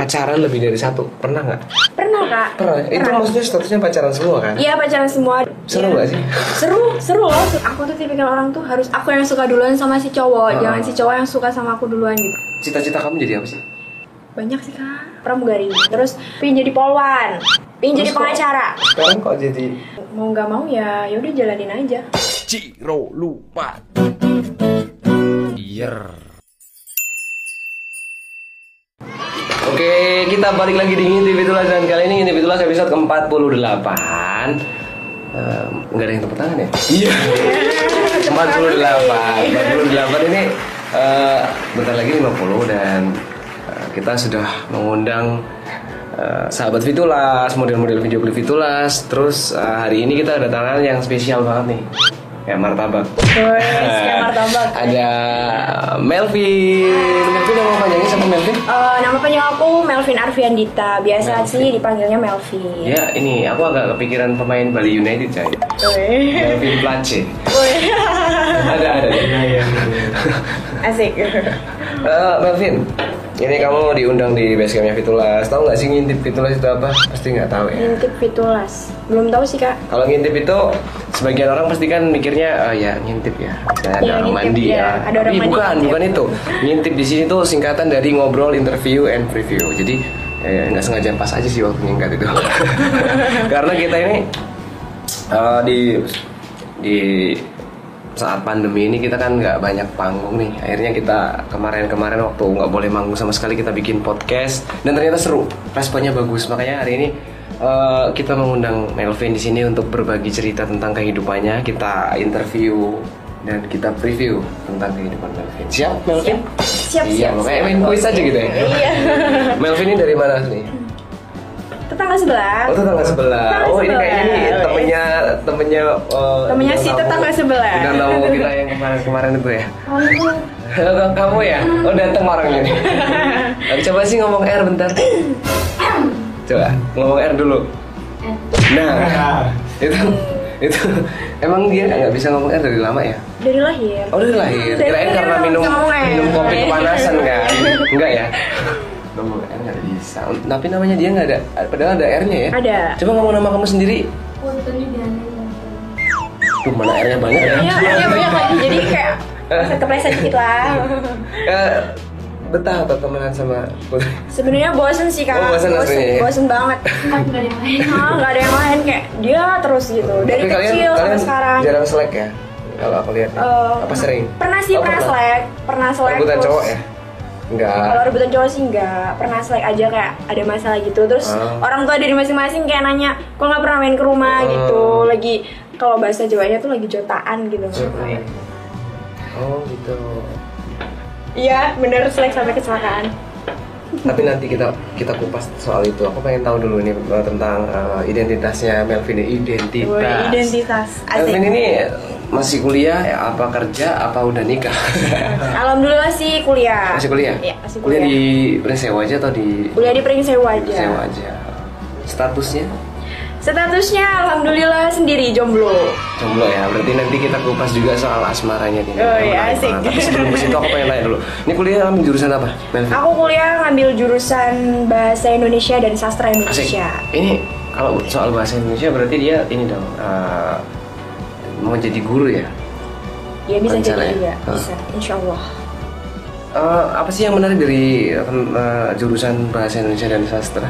pacaran lebih dari satu pernah nggak Pernah kak? pernah itu maksudnya statusnya pacaran semua kan Iya pacaran semua. Seru Iya. nggak sih? Seru, seru loh. Aku tuh tipikal orang tuh harus aku yang suka duluan sama si cowok, Ah. jangan si cowok yang suka sama aku duluan gitu. cita-cita kamu jadi apa sih Banyak sih kak. Pramugari. Terus pingin jadi polwan, pingin jadi pengacara. sekarang kok jadi Mau nggak mau ya, ya udah jalanin aja. Ciro lupa Yer Oke, kita balik lagi di Ngintip Itulah dan kali ini Ngintip Itulah episode ke-48 Eh, Nggak ada yang tepuk tangan ya? Iya. 48 48 ini eh, bentar lagi 50 dan eh, kita sudah mengundang eh, sahabat Fitulas, model-model video klip Fitulas Terus eh, hari ini kita ada tangan yang spesial banget nih Ya martabak Wes, kayak martabak. Ada Melvin Melvin nama panjangnya sama Melvin? Eh, nama panjang aku Melvin Arviandita. Biasa sih dipanggilnya Melvin. Ya ini aku agak kepikiran pemain Bali United coy. Melvin Place. Ada ada Asik. Eh, Melvin, ini kamu diundang di basecampnya Fitulas. Tahu nggak sih ngintip Fitulas itu apa? Pasti nggak tahu ya. Ngintip Fitulas. Belum tahu sih kak. Kalau ngintip itu sebagian orang pasti kan mikirnya "Ah, ya ngintip ya, Misalnya ada orang mandi ya. ya. Ada orang Tapi mandi, bukan, ngintip. bukan itu. Ngintip di sini tuh singkatan dari ngobrol, interview, and preview. Jadi eh, nggak sengaja pas aja sih waktu nyingkat itu. Karena kita ini eh, di di saat pandemi ini kita kan nggak banyak panggung nih. Akhirnya kita kemarin-kemarin waktu nggak boleh manggung sama sekali kita bikin podcast. Dan ternyata seru responnya bagus. Makanya hari ini eh, kita mengundang Melvin di sini untuk berbagi cerita tentang kehidupannya. Kita interview dan kita preview tentang kehidupan Melvin. Siap Melvin? Siap, iya siap, makanya siap. main kuis aja gitu ya. Iya. Melvin ini dari mana nih? Tetangga sebelah. Oh tetangga sebelah. Tetangga Oh ini kayaknya nih temennya temennya eh, Temennya si tetangga sebelah. Bintang tamu kita yang kemarin-kemarin itu ya. Oh. Halo kamu ya? Oh datang orangnya nih. Tapi coba sih ngomong R bentar. Coba ngomong R dulu. Nah itu itu emang dia nggak bisa ngomong R dari lama ya? Dari lahir. Oh dari lahir. Dari Kirain lahir karena udah minum minum kopi kepanasan kan? Enggak ya? Ngomong R nggak bisa. Tapi namanya dia nggak ada. Padahal ada R-nya ya. Ada. Coba ngomong nama kamu sendiri. Tuh mana R-nya banyak ya? Iya, iya banyak lagi. Jadi kayak kepleset dikit lah. Eh, betah atau temenan sama Putri? Sebenarnya bosen sih kak. Oh, bosen aslinya ya? bosen banget. Nggak ada yang lain. Nggak ada yang lain kayak dia terus gitu. Dari Tapi kalian, kecil sampai kalian sekarang. jarang selek ya? Kalau aku lihat. Eh, Apa sering? Pernah sih Oh, pernah selek, pernah selek. Rebutan terus- cowok ya? Enggak. Kalau rebutan cowok sih enggak, pernah selek aja kayak ada masalah gitu. Terus Ah. orang tua dari masing-masing kayak nanya, kok nggak pernah main ke rumah Ah. gitu. Lagi kalau bahasa Jawanya tuh lagi jotaan gitu. Oh gitu. Iya, bener selek sampai kecelakaan. Tapi nanti kita kita kupas soal itu. Aku pengen tahu dulu nih eh, tentang eh, identitasnya Melvin ini. Identitas. Woi, identitas. Melvin Asik. ini masih kuliah ya? Apa kerja? Apa udah nikah? Alhamdulillah sih kuliah. masih kuliah? Iya, masih Kuliah kuliah. di Prinsewa aja atau di Kuliah di Pringsewu aja. Aja? Statusnya? Statusnya alhamdulillah sendiri jomblo. Jomblo ya, berarti nanti kita kupas juga soal asmaranya nih. Oh, iya, asik. banget. Tapi sebelum ke situ aku pengen tanya dulu. Ini kuliah ambil jurusan apa? Melvin? Aku kuliah ngambil jurusan bahasa Indonesia dan sastra Asik. Indonesia. Ini kalau soal bahasa Indonesia berarti dia ini dong eh, mau jadi guru ya? Ya bisa Rencana jadi ya? juga, Ah. bisa. Insya Allah. Eh, apa sih yang menarik dari eh, jurusan bahasa Indonesia dan sastra?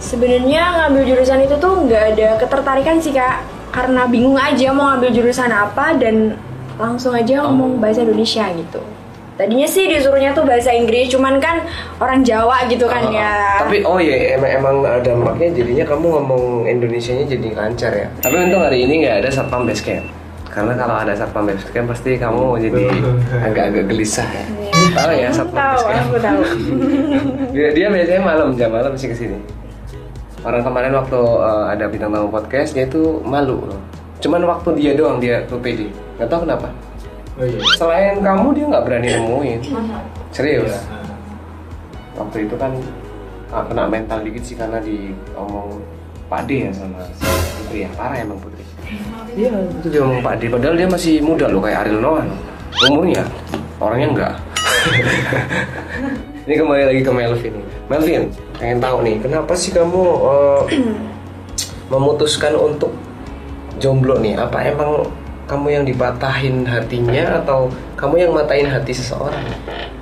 Sebenarnya ngambil jurusan itu tuh nggak ada ketertarikan sih kak, karena bingung aja mau ngambil jurusan apa dan langsung aja ngomong bahasa Indonesia gitu. Tadinya sih disuruhnya tuh bahasa Inggris, cuman kan orang Jawa gitu kan Ah, ya. Tapi oh iya emang emang dampaknya jadinya kamu ngomong Indonesianya jadi lancar ya. Tapi untung hari ini nggak ada satpam base camp. Karena kalau ada satpam base camp pasti kamu jadi agak-agak gelisah ya. Tahu ya satpam tahu, base camp. aku tahu. Dia, dia biasanya malam jam malam sih ke sini. Orang kemarin waktu eh, ada bintang tamu podcast dia tuh malu loh. Cuman waktu dia doang dia tuh pede. Gak tahu kenapa. Oh iya. Selain kamu dia nggak berani nemuin. Serius. Waktu itu kan ah, kena mental dikit sih karena diomong Pade ya sama Putri ya parah emang Putri. Iya itu dia ngomong Pade padahal dia masih muda loh kayak Ariel Noah. Umurnya orangnya enggak. ini kembali lagi ke Melvin. Melvin, pengen tahu nih, kenapa sih kamu eh, memutuskan untuk jomblo nih? Apa emang kamu yang dipatahin hatinya atau kamu yang matain hati seseorang?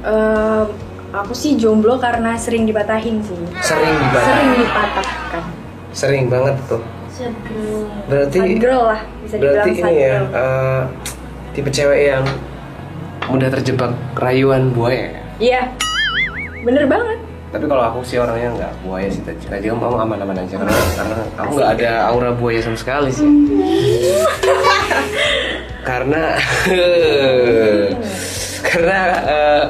Eh, aku sih jomblo karena sering dipatahin sih. Sering dipatahin. Sering dipatahkan. Sering banget tuh. Berarti Sad girl lah bisa berarti ini ya eh, tipe cewek yang mudah terjebak rayuan buaya. Iya. Bener banget. Tapi kalau aku sih orangnya nggak buaya sih tadi. Tadi kamu aman-aman aja karena karena aku nggak ada aura buaya sama sekali sih. karena karena eh,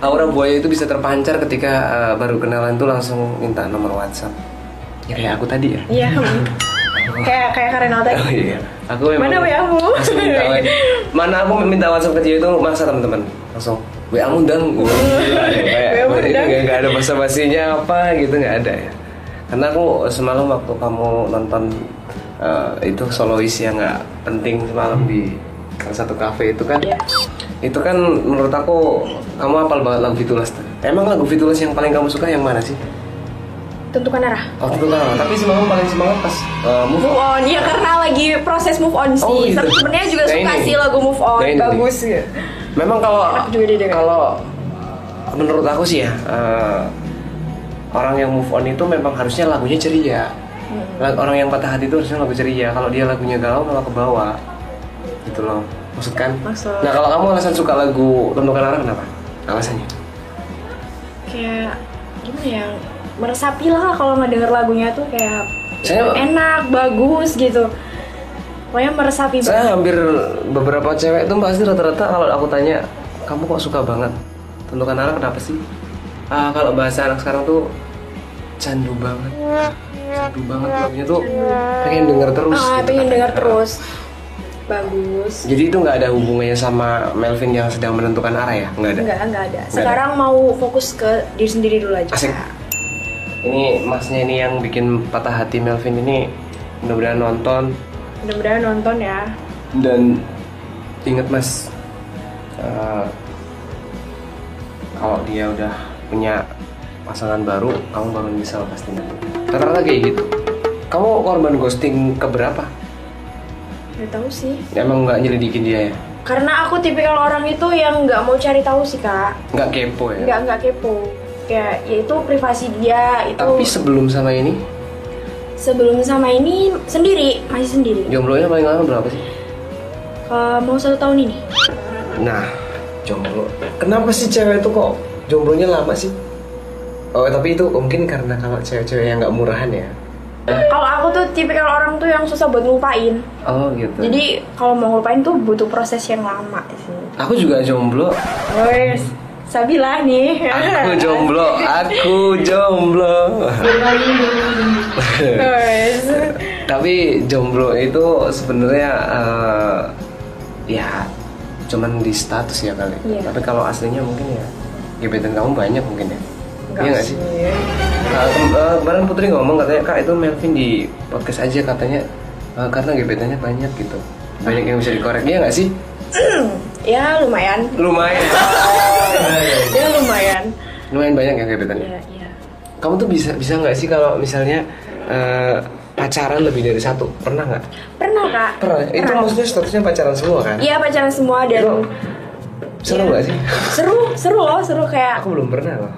aura buaya itu bisa terpancar ketika eh, baru kenalan tuh langsung minta nomor WhatsApp. Ya kayak aku tadi ya. Iya. kayak kayak Karenal tadi. Oh iya. Aku memang Mana WA-mu? langsung minta. Mana aku minta WhatsApp ke dia itu maksa teman-teman. Langsung WA-mu dang. WA-mu dang. Enggak ada basa-basinya apa gitu nggak ada ya. Karena aku semalam waktu kamu nonton eh, itu solois yang nggak penting semalam di salah satu kafe itu kan. Iya. Itu kan menurut aku kamu hafal banget lagu Fitulas. Emang lagu Fitulas yang paling kamu suka yang mana sih? Tentukan arah. Oh, itu kan. Tapi semalam paling semangat pas eh, move Move on, ya karena lagi proses move on sih. Oh, gitu. Sebenarnya juga Nah, suka ini. sih lagu move on, Nah, ini nih. bagus ya. Memang kalau kalau menurut aku sih ya eh, orang yang move on itu memang harusnya lagunya ceria. Hmm. Orang yang patah hati itu harusnya lagu ceria. Kalau dia lagunya galau malah ke bawah. Gitu loh. Maksud kan? Maksud. Nah kalau kamu alasan suka lagu Tentukan Arah kenapa? Alasannya? Kayak gimana ya? Meresapi lah kalau ngedenger lagunya tuh kayak Saya- enak, bagus gitu. Pokoknya meresapi banget. Saya hampir beberapa cewek itu pasti rata-rata kalau aku tanya kamu kok suka banget Tentukan Arah kenapa sih? Ah kalau bahasa anak sekarang tuh candu banget. Candu banget lagunya tuh pengen denger terus. Ah, gitu pengen dengar Ah. terus. Bagus. Jadi itu nggak ada hubungannya sama Melvin yang sedang menentukan arah ya? Nggak ada. Enggak, enggak ada. Sekarang mau fokus ke diri sendiri dulu aja. Asik. Ini masnya ini yang bikin patah hati Melvin ini mudah-mudahan nonton Mudah-mudahan nonton ya. dan inget mas eh, kalau dia udah punya pasangan baru kamu baru bisa pasti nanti rata-rata kayak gitu kamu korban ghosting keberapa Gak tahu sih. emang nggak nyelidikin dia ya Karena aku tipikal orang itu yang nggak mau cari tahu sih kak. nggak kepo ya Nggak nggak kepo. Kayak ya itu privasi dia itu. tapi sebelum sama ini sebelum sama ini sendiri masih sendiri. jomblonya paling lama berapa sih Eh, mau satu tahun ini. Nah, jomblo. Kenapa sih cewek itu kok jomblonya lama sih? Oh, tapi itu mungkin karena kalau cewek-cewek yang nggak murahan ya. Kalau aku tuh tipikal orang tuh yang susah buat ngelupain. Oh, gitu. Jadi kalau mau ngelupain tuh butuh proses yang lama sih. aku juga jomblo. Wes, Sabila nih. Aku jomblo. Aku jomblo. Tapi jomblo itu sebenarnya eh, ya cuman di status ya kali. Iya. Tapi kalau aslinya mungkin ya gebetan kamu banyak mungkin ya. Iya nggak sih? Nah, kem- eh, kemarin Putri ngomong katanya kak itu Melvin di podcast aja katanya eh, karena gebetannya banyak gitu banyak yang bisa dikorek iya nggak sih Ya lumayan. lumayan Ya lumayan. lumayan banyak ya gebetannya Iya, iya. kamu tuh bisa bisa nggak sih kalau misalnya eh, pacaran lebih dari satu pernah nggak Pernah kak? pernah itu maksudnya statusnya pacaran semua kan Iya pacaran semua dan Itu seru nggak sih seru seru loh seru kayak aku belum pernah loh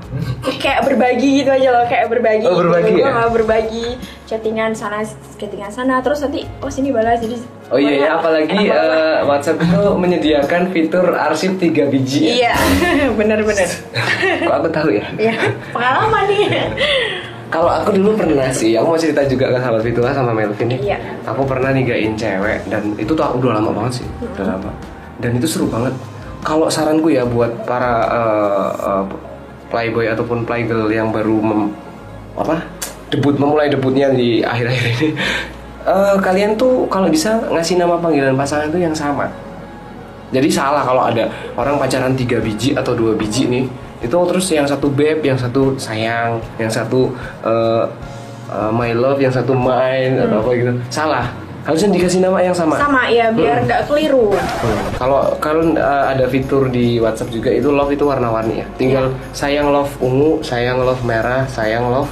kayak berbagi gitu aja loh kayak berbagi Oh, berbagi gitu. ya? Gua berbagi chattingan sana chattingan sana terus nanti oh sini balas jadi Oh iya, iya apalagi eh, WhatsApp itu menyediakan fitur arsip 3 biji ya. iya bener-bener Kok aku tahu ya? iya pengalaman nih Kalau aku dulu pernah sih, aku mau cerita juga ke sahabat Fitula sama Melvin nih. Iya. Aku pernah nigain cewek dan itu tuh udah lama banget sih, udah lama. Dan itu seru banget. Kalau saranku ya buat para eh, eh, playboy ataupun playgirl yang baru mem- apa debut memulai debutnya di akhir-akhir ini, eh, kalian tuh kalau bisa ngasih nama panggilan pasangan tuh yang sama. Jadi salah kalau ada orang pacaran tiga biji atau dua biji nih, itu terus yang satu beb, yang satu sayang, yang satu eh, eh, my love, yang satu mine atau apa gitu. Salah. Harusnya dikasih nama yang sama. Sama ya biar nggak keliru. Hmm. Kalau kalau uh, ada fitur di WhatsApp juga itu love itu warna-warni ya. Tinggal sayang love ungu, sayang love merah, sayang love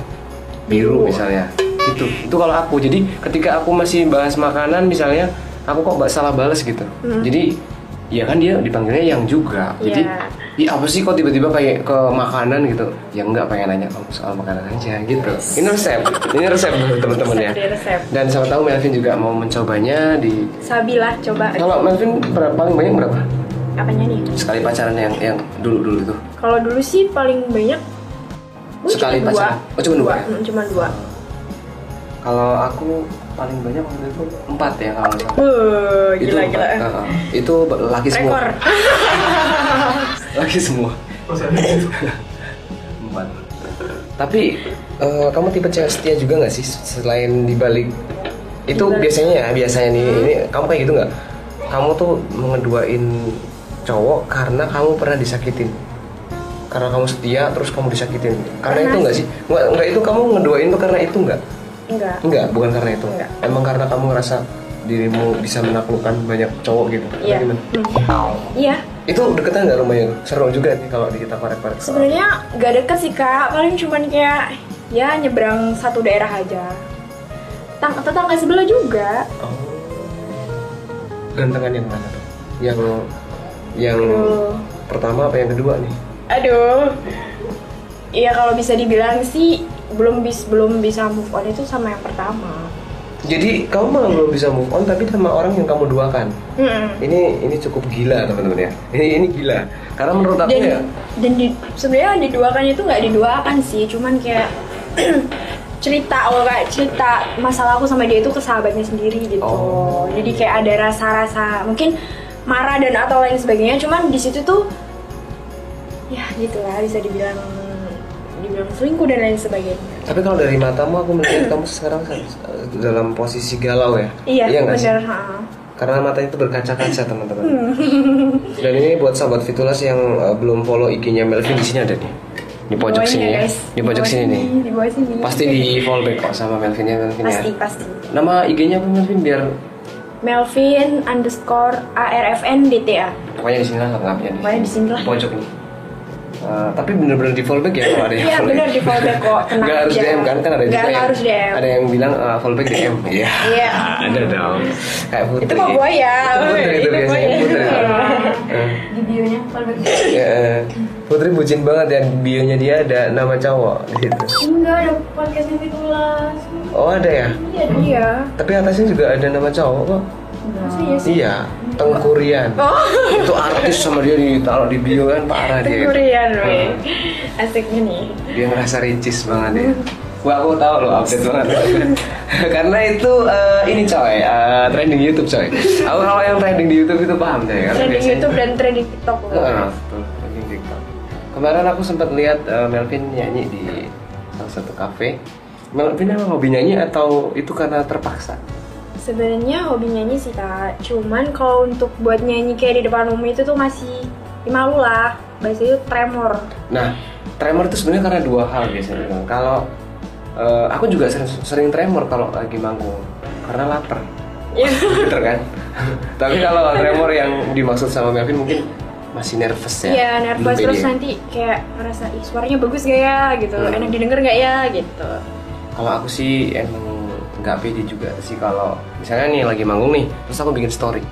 biru misalnya. Itu itu kalau aku. Jadi ketika aku masih bahas makanan misalnya, aku kok nggak salah balas gitu. Jadi ya kan dia dipanggilnya yang juga. Jadi. Iya apa sih kok tiba-tiba kayak ke makanan gitu? Ya enggak pengen nanya kamu soal makanan aja gitu. Ini resep, ini resep teman-teman ya. Resep. Dan sama tahu Melvin juga mau mencobanya di Sabilah coba kalau Melvin berapa, paling banyak berapa? apanya nih? Sekali pacaran yang yang dulu-dulu itu. Kalau dulu sih paling banyak Gue Sekali cuma dua. pacaran? Oh, cuma dua ya? Hmm, cuma dua. Kalau aku paling banyak waktu itu empat ya kalau nggak salah. Gila itu gila. empat. Heeh. itu laki semua. Rekor. Laki semua. empat. Tapi eh, kamu tipe cewek setia juga nggak sih selain dibalik itu Dibalik. biasanya ya biasanya nih ini kamu kayak gitu nggak? Kamu tuh mengeduain cowok karena kamu pernah disakitin karena kamu setia terus kamu disakitin karena Pernah itu nggak sih. sih nggak nggak itu kamu ngeduain tuh karena itu nggak Enggak. Enggak, bukan karena itu. Enggak. Emang karena kamu ngerasa dirimu bisa menaklukkan banyak cowok gitu. Iya. Hmm. Iya. Itu deketan nggak rumahnya? Seru juga nih kalau di kita korek-korek. soal- Sebenarnya nggak deket sih kak, paling cuman kayak ya nyebrang satu daerah aja. Tang tetangga sebelah juga. Oh. Gantengan yang mana tuh? Yang yang Aduh. pertama apa yang kedua nih? Aduh. Iya kalau bisa dibilang sih belum bis belum bisa move on itu sama yang pertama. Jadi kamu malah belum bisa move on tapi sama orang yang kamu duakan. Mm-mm. Ini ini cukup gila teman-teman ya. Ini ini gila. Karena menurut aku Dan ya. dan di, sebenarnya diduakannya itu nggak diduakan sih, cuman kayak cerita oh kayak cerita masalah aku sama dia itu ke sahabatnya sendiri gitu. Oh. Jadi kayak ada rasa-rasa mungkin marah dan atau lain sebagainya, cuman di situ tuh ya gitulah bisa dibilang dibilang selingkuh dan lain sebagainya. Tapi kalau dari matamu aku melihat kamu sekarang dalam posisi galau ya. Iya, bener. ha. karena mata itu berkaca-kaca teman-teman. Dan ini buat sahabat Fitulas yang uh, belum follow IG-nya Melvin di sini ada nih. Di pojok sini ya. guys. Di pojok sini nih. Di bawah sini. Pasti di follow back kok sama Melvin ya Melvin Pasti ya. pasti. Nama IG-nya apa Melvin biar Melvin underscore ARFN DTA. pokoknya di sini lah lengkapnya Pokoknya di sini lah. pojok nih. Uh, tapi bener-bener di follow back ya kalau ada yang Iya back. di follow back kok. Tenang Nggak harus aja. DM kan kan ada juga yang harus DM. ada yang bilang uh, follow back DM. Iya. Iya. ada dong. Kayak Putri. Itu mah buaya. Itu Putri itu Itu biasanya buaya. Putri. Eh. Di bionya follow back. Ya, Putri bucin banget dan bionya dia ada nama cowok di situ. Enggak ada podcastnya Fitulas. Oh ada ya? Iya iya. Tapi atasnya juga ada nama cowok kok. Masa iya? Iya, Tengkurian. Oh. Itu artis sama dia ditaruh di bio kan parah dia. Tenggurian weh. Hmm. Asiknya nih. Dia ngerasa ricis banget ya. Wah aku tahu loh update banget. Karena itu eh, ini coy, eh, trending YouTube coy. Aku kalau yang trending di YouTube itu paham deh. Karena Trending biasanya- YouTube dan trending TikTok. Heeh, betul, trending TikTok. Kemarin aku sempat lihat eh, Melvin nyanyi di salah satu kafe. Melvin emang hobi nyanyi atau itu karena terpaksa? Sebenarnya hobi nyanyi sih kak. Cuman kalau untuk buat nyanyi kayak di depan umum itu tuh masih ya malu lah. Bahasa itu tremor. Nah, tremor itu sebenarnya karena dua hal biasanya. Kalau eh, aku juga sering, sering tremor kalau lagi manggung karena lapar. Iya. Bener kan? Tapi kalau tremor yang dimaksud sama Melvin mungkin masih nervous ya. Iya nervous terus nanti kayak ngerasa ih suaranya bagus gak ya gitu, Hmm. enak didengar gak ya gitu. Kalau aku sih emang nggak pede juga sih kalau misalnya nih lagi manggung nih, terus aku bikin story.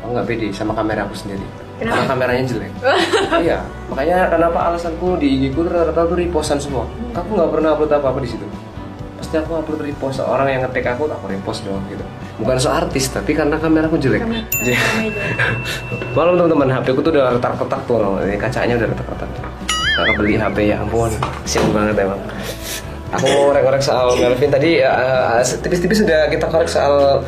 Aku nggak pede sama kamera aku sendiri. Karena kameranya jelek. iya, makanya kenapa alasanku di IG ku rata-rata tuh repostan semua. Aku nggak pernah upload apa-apa di situ. Pasti aku upload repost orang yang ngetek aku, aku repost doang gitu. Bukan so artis, tapi karena kameraku jelek. Kamera- Jadi- kamera Malam teman-teman, HP ku tuh udah retak-retak tuh loh. Ini kacanya udah retak-retak. Gak beli HP ya ampun, kasian banget emang. Aku mau ngorek-ngorek soal Melvin tadi eh, eh, tipis-tipis sudah kita korek soal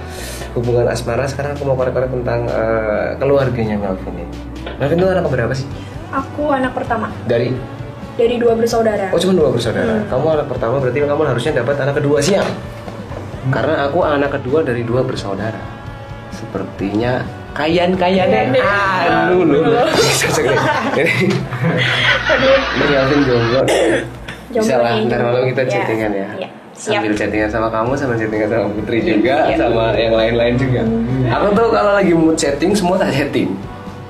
hubungan asmara. Sekarang aku mau korek-korek tentang eh, keluarganya Melvin ini. Melvin itu anak berapa sih? Aku anak pertama Dari dari dua bersaudara. oh cuma dua bersaudara. Hmm. Kamu anak pertama berarti kamu harusnya dapat anak kedua siang. Karena aku anak kedua dari dua bersaudara. Sepertinya kayan-kayan Kayan deh. Aduh lu. Ini ini Melvin jomblo. Bisa lah, ntar malam kita Ya. chattingan ya. Iya, siap. Sambil chattingan sama kamu, sama chattingan sama Putri juga, Iya. sama yang lain-lain juga. Aku tuh kalau lagi mood chatting, semua tak chatting.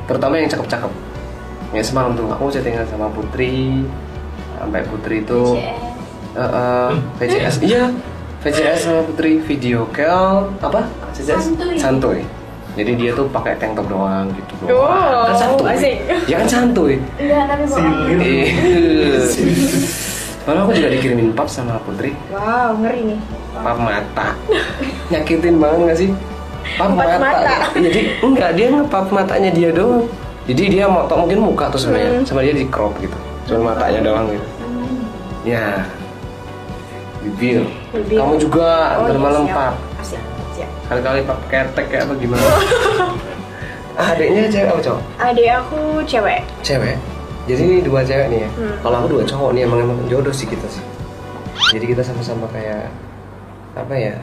Terutama yang cakep-cakep. Ya semalam tuh aku chattingan sama Putri, sampai Putri itu VCS. eh, eh, VCS, iya VCS sama Putri video call apa? VCS Santuy. santuy. Jadi dia tuh pakai tank top doang gitu doang. kan santuy. asik. Ya kan santuy. Enggak, tapi bohong. Iya. Malah aku juga dikirimin pap sama Putri Wow, ngeri nih. Pap mata Nyakitin banget gak sih? Pap mata, mata. Jadi enggak, dia ngepap matanya dia doang Jadi dia motok mungkin muka tuh sebenarnya Hmm. Sama dia di crop gitu Cuma matanya doang gitu Ya Bibir Bibir. Kamu juga Oh, iya, malam siap. pap siap. Kali-kali pap ketek kayak apa gimana Ah, Adiknya cewek apa cowok? Adik aku cewek. cewek jadi ini dua cewek nih ya Hmm. kalau aku dua cowok nih emang emang jodoh sih kita sih jadi kita sama-sama kayak apa ya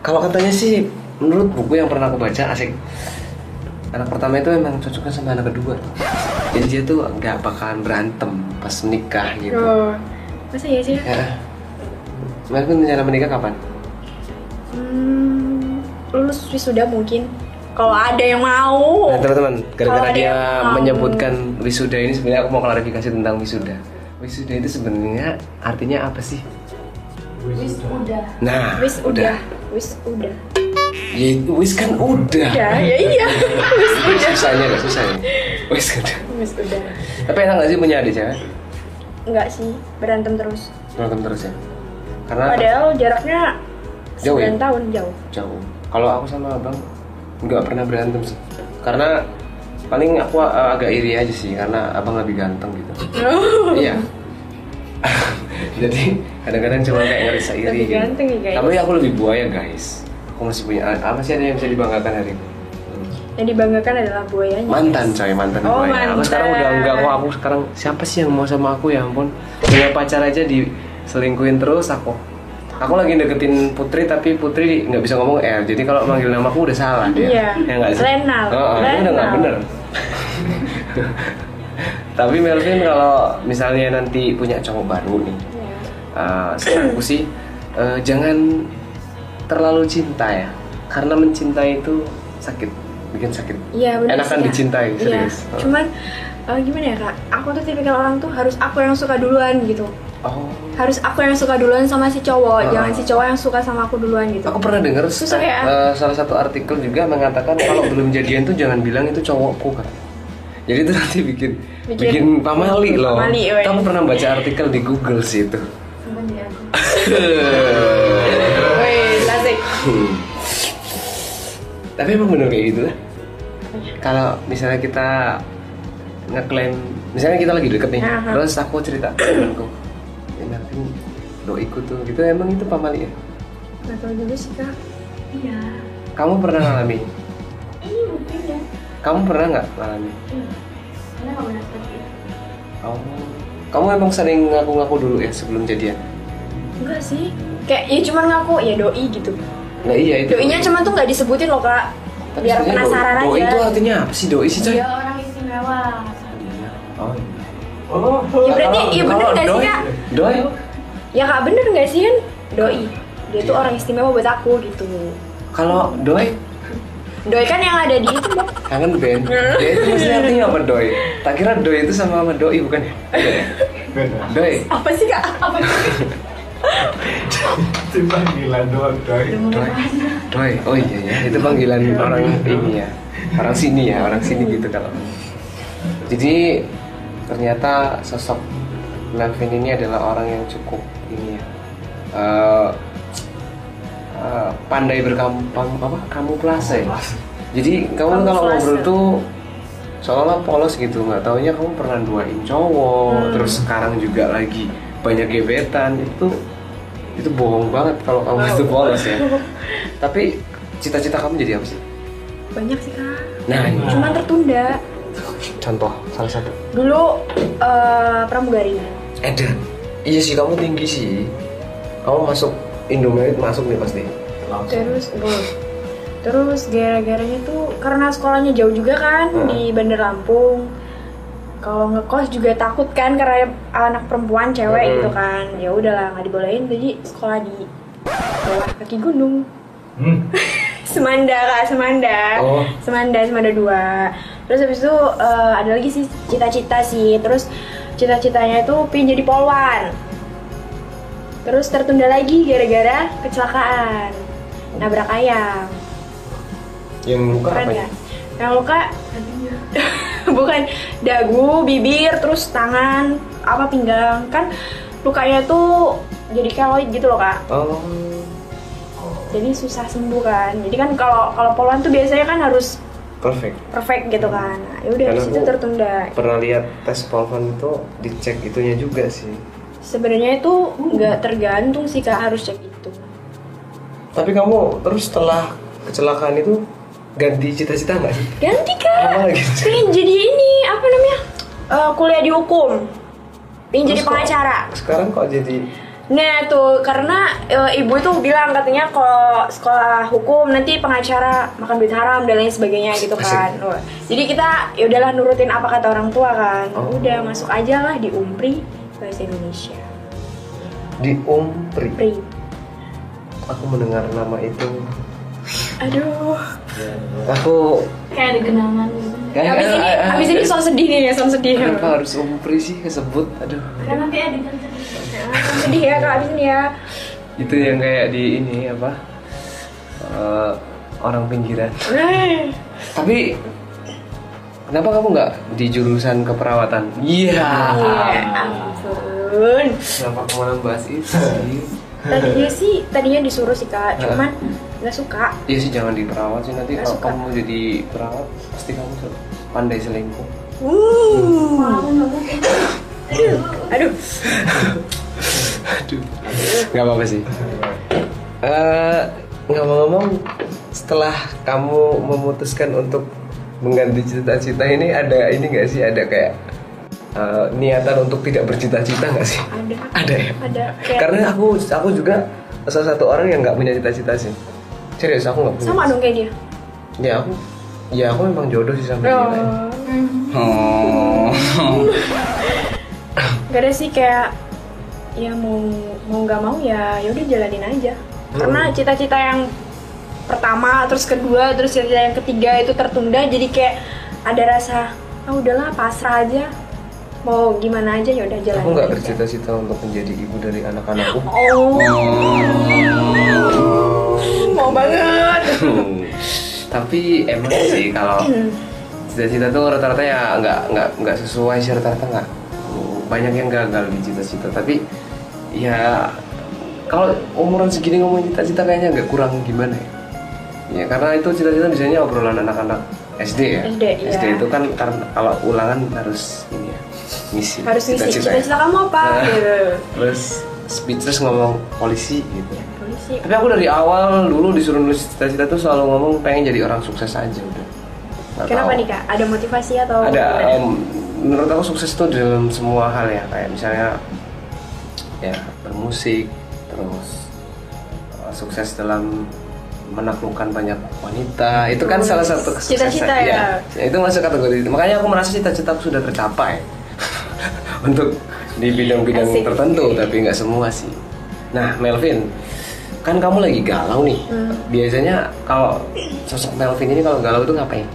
kalau katanya sih menurut buku yang pernah aku baca asik anak pertama itu emang cocoknya sama anak kedua jadi dia tuh nggak bakalan berantem pas nikah gitu Oh, masa ya sih? ya Mas pun rencana menikah kapan? Hmm, lulus wisuda mungkin. Kalau ada yang mau. Nah teman-teman, gara-gara dia menyebutkan wisuda ini sebenarnya aku mau klarifikasi tentang wisuda. Wisuda itu sebenarnya artinya apa sih? Wis udah. Nah, Wis udah. Wis udah. Ya itu wis kan udah. Ya, ya iya. Wis udah. Susahnya gak susah ya? Wis udah. Wis udah. Tapi enak gak sih punya adik cewek? Enggak sih, berantem terus. Nonton terus ya? Karena Padahal jaraknya Jauh ya? 9 tahun jauh. jauh. Kalau aku sama abang nggak pernah berantem sih. Karena paling aku uh, agak iri aja sih karena abang lebih ganteng gitu. iya. Jadi kadang-kadang cuma kayak ngerasa iri. Lebih gitu. ganteng ya, guys. Tapi aku lebih buaya guys. Aku masih punya apa sih ada yang bisa dibanggakan hari ini? Yang dibanggakan adalah buayanya. mantan coy mantan Oh, gue ya. aku sekarang udah mantan. enggak kok aku sekarang siapa sih yang mau sama aku ya ampun punya pacar aja diselingkuhin terus aku aku lagi deketin Putri tapi Putri nggak bisa ngomong R jadi kalau manggil namaku udah salah dia Iya. ya nggak sih Renal. Oh, itu udah nggak Renal. bener tapi Melvin kalau misalnya nanti punya cowok baru nih Iya. uh, saranku sih eh, jangan terlalu cinta ya karena mencintai itu sakit bikin sakit Iya benar. enakan sih, Kak. dicintai Iya. serius Oh. Cuman eh, gimana ya kak? Aku tuh tipikal orang tuh harus aku yang suka duluan gitu. Oh, Harus aku yang suka duluan sama si cowok, Ah. jangan si cowok yang suka sama aku duluan gitu. aku pernah dengar Susah ya? eh, salah satu artikel juga mengatakan kalau belum jadian tuh jangan bilang itu cowokku kan. Jadi itu nanti bikin bikin, Bikin pamali loh. pamali. Kamu pernah baca artikel di Google sih itu. Wih, asik. Tapi emang bener kayak gitu lah. Kalau misalnya kita ngeklaim, misalnya kita lagi deket nih, terus aku cerita temanku, "Eh, Melvin doiku tuh, gitu emang itu pamali ya? Gak tau dulu sih kak. Iya. Kamu pernah ngalami? Ini mungkin ya. Kamu pernah nggak ngalami? Karena gak pernah seperti itu. Oh, kamu emang sering ngaku-ngaku dulu ya sebelum jadian? Enggak sih. Kayak ya cuman ngaku ya doi gitu. Nah iya itu. Doinya cuman tuh nggak disebutin loh kak. Tapi Biar penasaran doi, aja. Doi itu artinya apa sih doi sih coy? Dia orang istimewa. Oh. Ya berarti iya bener nggak sih doi- kak? Doi? Ya kak bener nggak sih kan? Doi. Dia tuh orang istimewa buat aku gitu. Kalau doi Doi kan yang ada di itu Bang. kangen band. Dia itu maksudnya artinya apa doi? Tak kira doi itu sama sama doi bukan ya? Doi. Apa sih kak? Apa sih? Itu panggilan doang, Doi. Doi. Doi. Oh iya ya, itu panggilan orang ini ya. Orang sini ya, orang sini gitu kalau. Jadi ternyata sosok Melvin ini adalah orang yang cukup ini ya. eh, eh, pandai berkampang apa kamuflase ya. Jadi kamu kalau ngobrol tuh seolah polos gitu nggak taunya kamu pernah duain cowok Hmm. terus sekarang juga lagi banyak gebetan itu itu bohong banget kalau kamu itu polos ya tapi cita-cita kamu jadi apa sih Banyak sih kak. nah ini Cuman tertunda. Contoh salah satu Dulu eh, pramugari. Edan iya sih kamu tinggi sih kamu masuk Indomaret masuk nih pasti Terus, oh. terus gara-garanya tuh karena sekolahnya jauh juga kan Hmm. di Bandar Lampung. kalau ngekos juga takut kan karena anak perempuan cewek Mm-mm. gitu kan ya udahlah nggak dibolehin jadi sekolah di bawah kaki gunung Hmm. Semanda kak Semanda Oh. Semanda Semanda dua terus habis itu eh, ada lagi sih cita-cita sih. Terus cita-citanya itu pengen jadi polwan. Terus tertunda lagi gara-gara kecelakaan. Nabrak ayam. Yang luka keren apa ya ya? yang luka? Bukan. Dagu bibir terus tangan apa pinggang. Kan lukanya tuh jadi keloid gitu loh kak. Oh. jadi susah sembuh kan. Jadi kan kalau kalau polwan tuh biasanya kan harus Perfect. perfect gitu kan nah, ya udah di situ tertunda Pernah lihat tes polvan itu dicek itunya juga sih. sebenarnya itu nggak tergantung sih kak harus cek itu Tapi kamu terus setelah kecelakaan itu ganti cita-cita nggak sih? ganti Apa kak lagi? pengen jadi ini apa namanya Eh, kuliah di hukum pengen jadi Terus kok- pengacara Sekarang kok jadi Nah tuh karena e, ibu itu bilang katanya kalau sekolah hukum nanti pengacara makan duit haram dan lain sebagainya gitu kan. Wah, Jadi kita ya udahlah nurutin apa kata orang tua kan. Oh. Udah masuk aja lah di Umpri bahasa Indonesia. di Umpri? Pri. Aku mendengar nama itu. Aduh. Aku kayak ada genangan gitu kayak Abis ini, abis ini soal sedih nih ya, soal sedih. Kenapa harus Umpri sih kesebut? Aduh. kan nanti Nah, soal sedih ya kak abis ini ya. Itu yang kayak di ini apa? eh, orang pinggiran. Eh, Tapi kenapa kamu nggak di jurusan keperawatan? Iya. Iya, ampun. Kenapa kamu malah bahas itu sih? Tadinya sih, tadinya disuruh sih kak, cuman nggak suka. Iya sih jangan diperawat sih nanti kalau kamu mau jadi perawat pasti kamu pandai selingkuh. Uh. Aduh. Aduh. Gak apa-apa sih. Eh ngomong-ngomong, setelah kamu memutuskan untuk mengganti cita-cita ini ada ini nggak sih ada kayak eh, niatan untuk tidak bercita-cita nggak sih? Ada. Ada ya. Ada. Kayak Karena aku aku juga salah satu orang yang nggak punya cita-cita sih. Serius aku nggak punya. sama dong kayak dia. Ya aku, ya aku memang jodoh sih sama dia. Oh. Oh. Gak ada sih kayak ya mau mau nggak mau ya ya udah jalanin aja. Karena cita-cita yang pertama terus kedua terus cita yang ketiga itu tertunda jadi kayak ada rasa ah udahlah pasrah aja mau gimana aja ya udah jalanin. Aku nggak bercita-cita untuk menjadi ibu dari anak-anakku. Oh. mau banget. Tapi emang sih kalau cita-cita tuh rata-rata ya nggak nggak nggak sesuai sih rata-rata nggak banyak yang gagal di cita-cita. Tapi ya kalau umuran segini ngomong cita-cita kayaknya agak kurang gimana ya? Ya karena itu cita-cita biasanya obrolan anak-anak SD ya. SD, iya. itu kan karena kalau ulangan harus ini ya misi. Harus ngisi cita-cita ya. cita-cita kamu apa? Nah. Gitu. Terus speechless ngomong polisi gitu. Polisi. Tapi aku dari awal dulu disuruh nulis cita-cita tuh selalu ngomong pengen jadi orang sukses aja udah. Nggak Kenapa tahu. nih kak? Ada motivasi atau? Ada em, menurut aku sukses tuh dalam semua hal ya kayak misalnya ya bermusik terus eh, sukses dalam menaklukkan banyak wanita. Itu kan salah satu kesuksesan. Cita-cita ya. itu masuk kategori itu. Makanya aku merasa cita-cita aku sudah tercapai. Untuk di bidang-bidang Asik. tertentu tapi nggak semua sih. Nah Melvin kan kamu lagi galau nih. Hmm. biasanya kalau sosok Melvin ini kalau galau itu ngapain?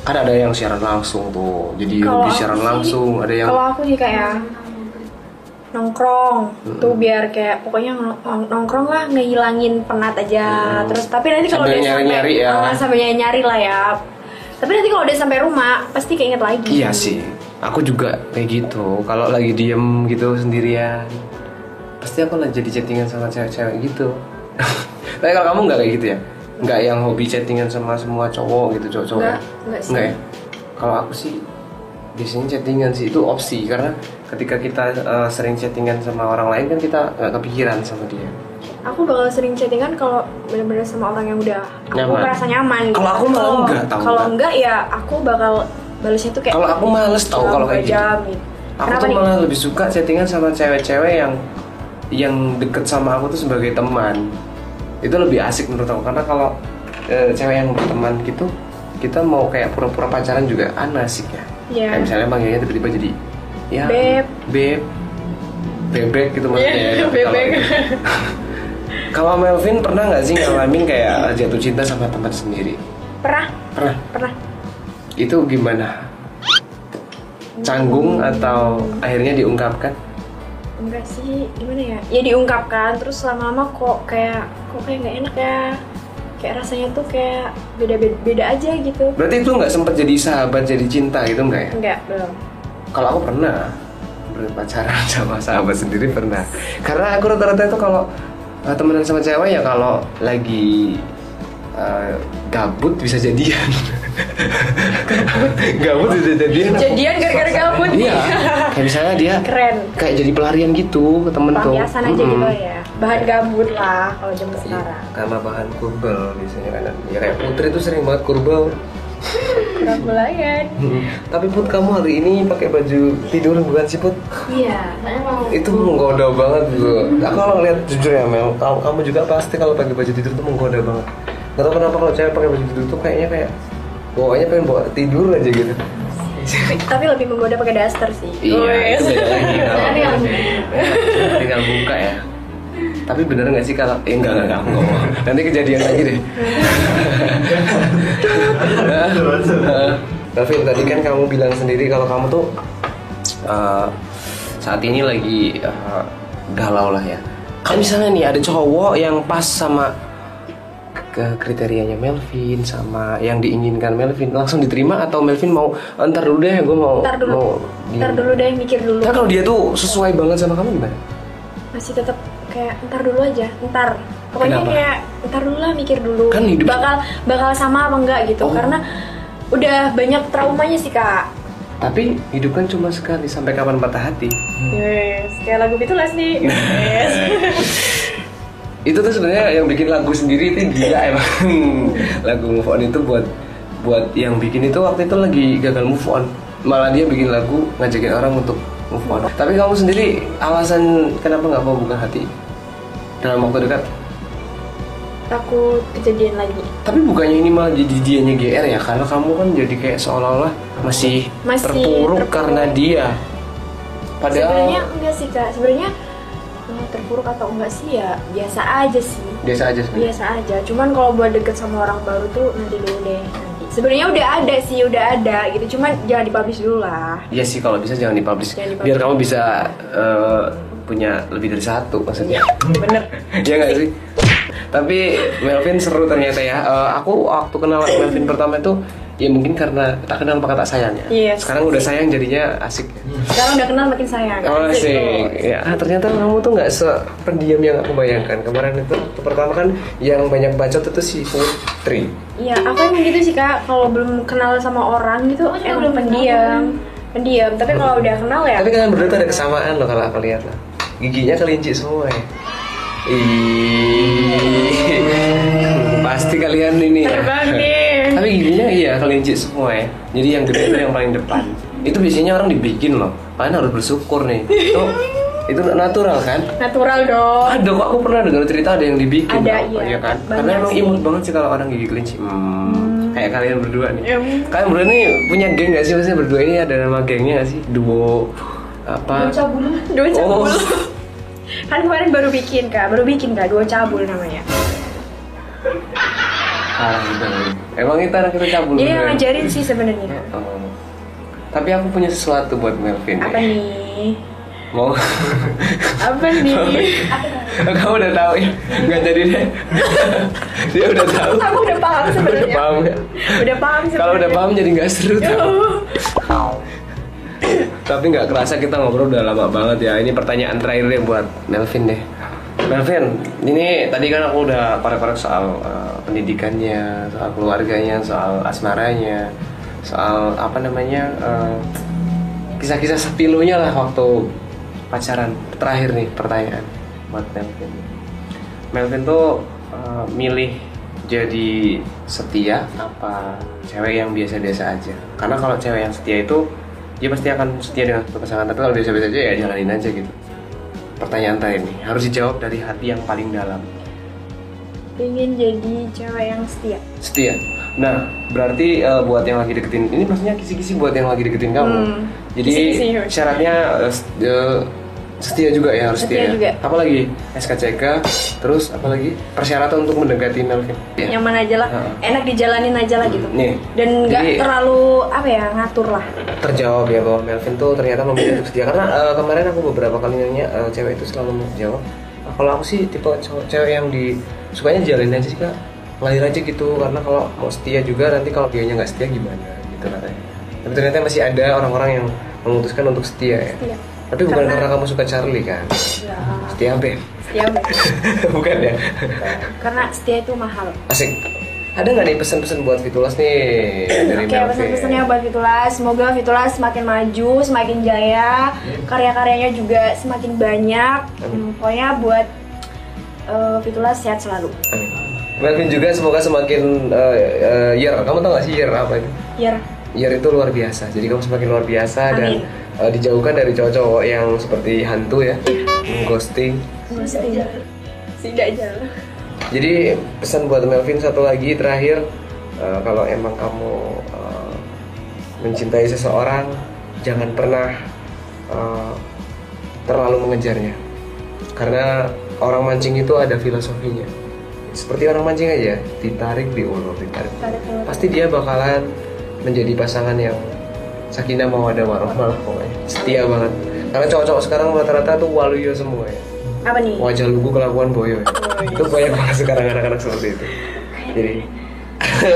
Kan ada yang siaran langsung tuh. Jadi Kalau aku siaran sih- langsung ada yang Kalau aku sih kayak nongkrong tuh biar kayak pokoknya nong- nongkrong lah ngehilangin penat aja terus tapi nanti kalau udah nyari-nyari sampai ya. Ah, sambil nyari-nyari lah ya tapi nanti kalau udah sampai rumah pasti keinget lagi Iya sih, aku juga kayak gitu. Kalau lagi diem gitu sendirian, pasti aku lagi jadi chattingan sama cewek-cewek gitu. Tapi kalau kamu nggak kayak gitu ya? Nggak yang hobi chattingan sama semua cowok gitu, cowok-cowok? Nggak, ya? nggak sih. Nggak ya? Kalau aku sih biasanya chattingan sih itu opsi karena ketika kita eh, sering chattingan sama orang lain kan kita nggak kepikiran sama dia. aku bakal sering chattingan kalau bener-bener sama orang yang udah aku merasa nyaman gitu. Kalau aku malah enggak, tau kalau nggak? enggak ya aku bakal balesnya tuh kayak Kalau aku males tau kalau kayak gitu. jam gitu. Aku Kenapa tuh nih? malah lebih suka chattingan sama cewek-cewek yang yang deket sama aku tuh sebagai teman. Itu lebih asik menurut aku karena kalau eh, cewek yang berteman gitu kita mau kayak pura-pura pacaran juga aneh asik ya. Iya. Kayak misalnya manggilnya tiba-tiba jadi ya Beb. beb bebek gitu maksudnya Iya, ya. bebek. Kalau Melvin pernah nggak sih ngalamin kayak jatuh cinta sama teman sendiri? Pernah, Pernah. pernah. Itu gimana? Canggung atau akhirnya diungkapkan? Enggak sih, gimana ya? Ya diungkapkan, terus lama-lama kok kayak kok kayak nggak enak ya. Kayak rasanya tuh kayak beda-beda beda aja gitu. Berarti itu nggak sempat jadi sahabat, jadi cinta gitu nggak ya? Enggak, belum. Kalau aku pernah berpacaran sama sahabat sendiri pernah. Karena aku rata-rata itu kalau uh, temenan sama cewek ya kalau lagi uh, gabut bisa jadian. gabut bisa jadian. Jadian gara-gara gabut. Iya. Kayak misalnya dia Keren. kayak jadi pelarian gitu ke temen tuh. Pelampiasan aja gitu ya. Bahan gabut lah kalau zaman Iya, sekarang. karena bahan kurbel biasanya kan. Ya kayak Putri tuh sering banget kurbel. Kurang belayan. Tapi Put kamu hari ini pakai baju tidur bukan sih Put? Iya, mau itu menggoda banget gitu. Aku kalau ngeliat jujur ya Mel, kamu, kamu juga pasti kalau pakai baju tidur tuh menggoda banget. Gak tau kenapa kalau cewek pakai baju tidur tuh kayaknya kayak bawahnya pengen bawa tidur aja gitu. Tapi lebih menggoda pakai daster sih. Iya, itu beda lagi. kalau- Tinggal tinggal buka ya. Tapi bener nggak sih kalau eh, enggak enggak enggak, enggak mau. Nanti kejadian lagi deh. Nah, Davin tadi kan kamu bilang sendiri kalau kamu tuh eh, saat ini lagi eh, galau lah ya. Kalau misalnya nih ada cowok yang pas sama ke kriterianya Melvin sama yang diinginkan Melvin langsung diterima atau Melvin mau "Eh, ntar dulu deh gue mau Ntar dulu. mau Ntar dulu deh mikir dulu. Nah, kalau dia tuh sesuai banget sama kamu gimana? Masih tetap kayak ntar dulu aja, ntar. Pokoknya Kenapa? kayak ntar dulu lah mikir dulu. Kan hidup- bakal bakal sama apa enggak gitu. Oh. Karena udah banyak traumanya sih kak. Tapi hidup kan cuma sekali sampai kapan patah hati. Yes, kayak lagu Beatles nih. Yes. Itu tuh sebenarnya yang bikin lagu sendiri itu gila emang. lagu move on itu buat buat yang bikin itu waktu itu lagi gagal move on. Malah dia bikin lagu ngajakin orang untuk move on. Tapi kamu sendiri alasan kenapa nggak mau buka hati dalam waktu dekat? Takut kejadian lagi. Tapi bukannya ini malah jadi dianya GR ya karena kamu kan jadi kayak seolah-olah masih, Masih terpuruk, terpuruk. karena dia. Padahal Sebenarnya enggak sih kak. Sebenarnya eh, terpuruk atau enggak sih ya biasa aja sih. biasa aja sebenarnya. biasa aja cuman kalau buat deket sama orang baru tuh nanti dulu deh sebenarnya udah ada sih udah ada gitu cuman jangan dipublish dulu lah Iya sih kalau bisa jangan dipublish. Jangan dipublish. Biar kamu bisa eh, punya lebih dari satu maksudnya. bener Iya nggak sih? Tapi Melvin seru ternyata ya. Eh, aku waktu kenal Melvin pertama itu ya mungkin karena tak kenal maka tak sayang ya. Yes. Sekarang udah sayang jadinya asik. sekarang udah kenal makin sayang Oh, Asik. Ya, ah, ternyata kamu tuh nggak sependiam yang aku bayangkan. Kemarin itu pertama kan yang banyak bacot itu si Putri. iya aku emang gitu sih kak kalau belum kenal sama orang gitu Aku juga emang belum pendiam pendiam tapi kalau udah kenal ya Tapi kalian berdua tuh ada kesamaan loh kalau aku lihat lah. Giginya kelinci semua ya. Ih, pasti kalian ini ya. terbang giginya iya kelinci semua ya. Jadi yang gede itu yang paling depan. Itu biasanya orang dibikin loh. Kalian harus bersyukur nih. Itu itu natural kan? natural dong Ada kok aku pernah dengar cerita ada yang dibikin. Ada, loh. iya. kan? Banyak Karena emang imut banget sih kalau orang gigi kelinci. Hmm, Kayak kalian berdua nih. Em. Kalian berdua nih punya geng gak sih? Maksudnya berdua ini ada nama gengnya gak sih? Duo apa? bocah bulu. dua cabul Oh. kan kemarin baru bikin kak baru bikin kak dua cabul namanya Ah, gitu. Emang kita anak kita cabul dia yang beneran? ngajarin sih sebenarnya Oh. Tapi aku punya sesuatu buat Melvin. apa nih. nih Mau? apa nih Kamu udah tahu ya? Nggak jadi deh. Dia udah tahu. aku udah paham Udah sebenarnya paham ya? udah paham Kalau udah paham jadi nggak seru tau. Oh. Tapi nggak kerasa kita ngobrol udah lama banget ya. Ini pertanyaan terakhir deh buat Melvin deh. Melvin, ini tadi kan aku udah korek-korek soal uh, pendidikannya, soal keluarganya, soal asmaranya, soal apa namanya uh, kisah-kisah sepilunya lah waktu pacaran. Terakhir nih pertanyaan buat Melvin. Melvin tuh uh, milih jadi setia apa cewek yang biasa-biasa aja? Karena kalau cewek yang setia itu dia pasti akan setia dengan pasangan. Tapi kalau biasa-biasa aja ya jalanin aja gitu. Pertanyaan terakhir nih harus dijawab dari hati yang paling dalam. Pengen jadi cewek yang setia. Setia. Nah, berarti eh, buat yang lagi deketin ini maksudnya kisi-kisi buat yang lagi deketin kamu. Hmm, Jadi kisi-kisi, Yus. syaratnya eh, setia juga ya harus Setia setia. juga. Apalagi SKCK, terus apalagi persyaratan untuk mendekati Melvin. Ya. Nyaman aja lah, Heeh. enak dijalanin aja lah gitu. Nih, Dan nggak terlalu apa ya ngatur lah. terjawab ya bahwa Melvin tuh ternyata memilih untuk setia karena eh, kemarin aku beberapa kali nanya eh, cewek itu selalu menjawab "Ah, kalau aku sih tipe cewek yang di sukanya jalanin aja sih kak ngalir aja gitu karena kalau mau setia juga nanti kalau dianya nggak setia gimana gitu katanya tapi ternyata masih ada orang-orang yang memutuskan untuk setia ya Setia. Tapi bukan Karena- karena kamu suka Charlie kan Ya, setia Ben setia banget. bukan ya Karena setia itu mahal. asik ada nggak nih pesan-pesan buat Fitulas nih dari Oke, Melvin pesan-pesannya buat Fitulas. Semoga Fitulas semakin maju, semakin jaya, karya-karyanya juga semakin banyak. Hmm, pokoknya buat eh, Fitulas sehat selalu. Amin. Melvin juga semoga semakin uh, uh, year. Kamu tau gak sih year apa itu? Biar Year itu luar biasa. Jadi kamu semakin luar biasa dan Amin. Uh, dijauhkan dari cowok-cowok yang seperti hantu ya, ghosting. tidak tidak jalan. Jadi pesan buat Melvin satu lagi terakhir, uh, kalau emang kamu uh, mencintai seseorang, jangan pernah uh, terlalu mengejarnya, karena orang mancing itu ada filosofinya. Seperti orang mancing aja, ditarik diulur, ditarik. Tarik ulur. Pasti dia bakalan menjadi pasangan yang sakinah mawadah warahmah pokoknya. Setia banget. Karena cowok-cowok sekarang rata-rata tuh waluyo semua ya Apa nih? wajah lugu kelakuan boyo ya. itu banyak banget sekarang anak-anak seperti itu jadi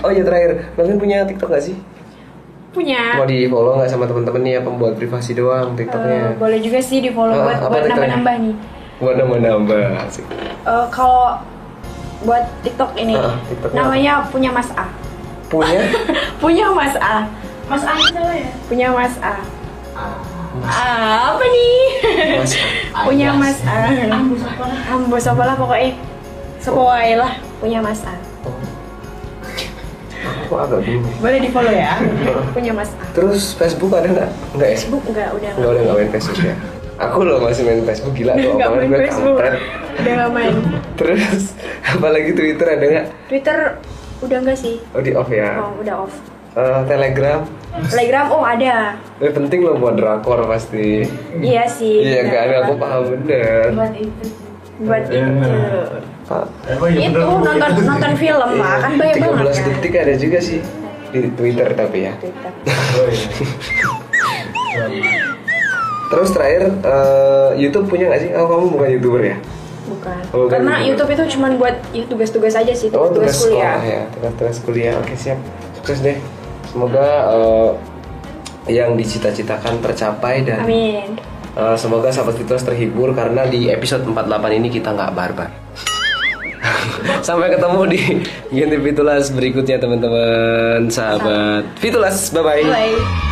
oh iya terakhir Melvin punya TikTok gak sih Punya. mau di follow nggak sama temen-temen nih apa buat privasi doang Eh, TikToknya boleh juga sih di follow buat apa buat TikToknya? nambah-nambah nih. buat nambah-nambah asik. Eh, kalau buat TikTok ini Ah, TikToknya namanya punya Mas A. punya Punya Mas A. Mas cowok ya? Punya Mas A. Ah, apa nih? mas punya Mas A. Ambus apa lah? Ambos apa lah pokoknya. Sepoai lah punya Mas A. aku agak bingung Boleh di follow ya. punya Mas A. terus Facebook ada nggak nggak ya Facebook enggak udah nggak udah nggak main Facebook ya aku loh masih main Facebook gila tuh Enggak omongan main Facebook. kampret. Udah nggak main. terus apalagi Twitter ada nggak Twitter udah enggak sih? oh di off ya Oh, udah off. Eh, Telegram Telegram oh ada. Ini penting loh buat drakor pasti. Iya sih. Iya kan, aku paham bener. Buat itu. Buat Iya, itu. benar. Pak, Emang ya Itu nonton nonton film lah kan banyak banget 13 kan. detik ada juga sih di Twitter tapi ya. Twitter. Oh, iya. Terus terakhir eh, YouTube punya nggak sih? Oh kamu bukan youtuber ya? Bukan. Oh, bukan Karena YouTuber. YouTube itu cuma buat ya, tugas-tugas aja sih, Oh tugas-tugas tugas sekolah kuliah. ya, tugas-tugas kuliah. Oke siap, sukses deh. Semoga eh, yang dicita-citakan tercapai dan Amin. eh, semoga sahabat Fitos terhibur karena di episode 48 ini kita nggak barbar. Sampai ketemu di Ganti Fitulas berikutnya teman-teman sahabat Fitulas. Bye bye. Bye.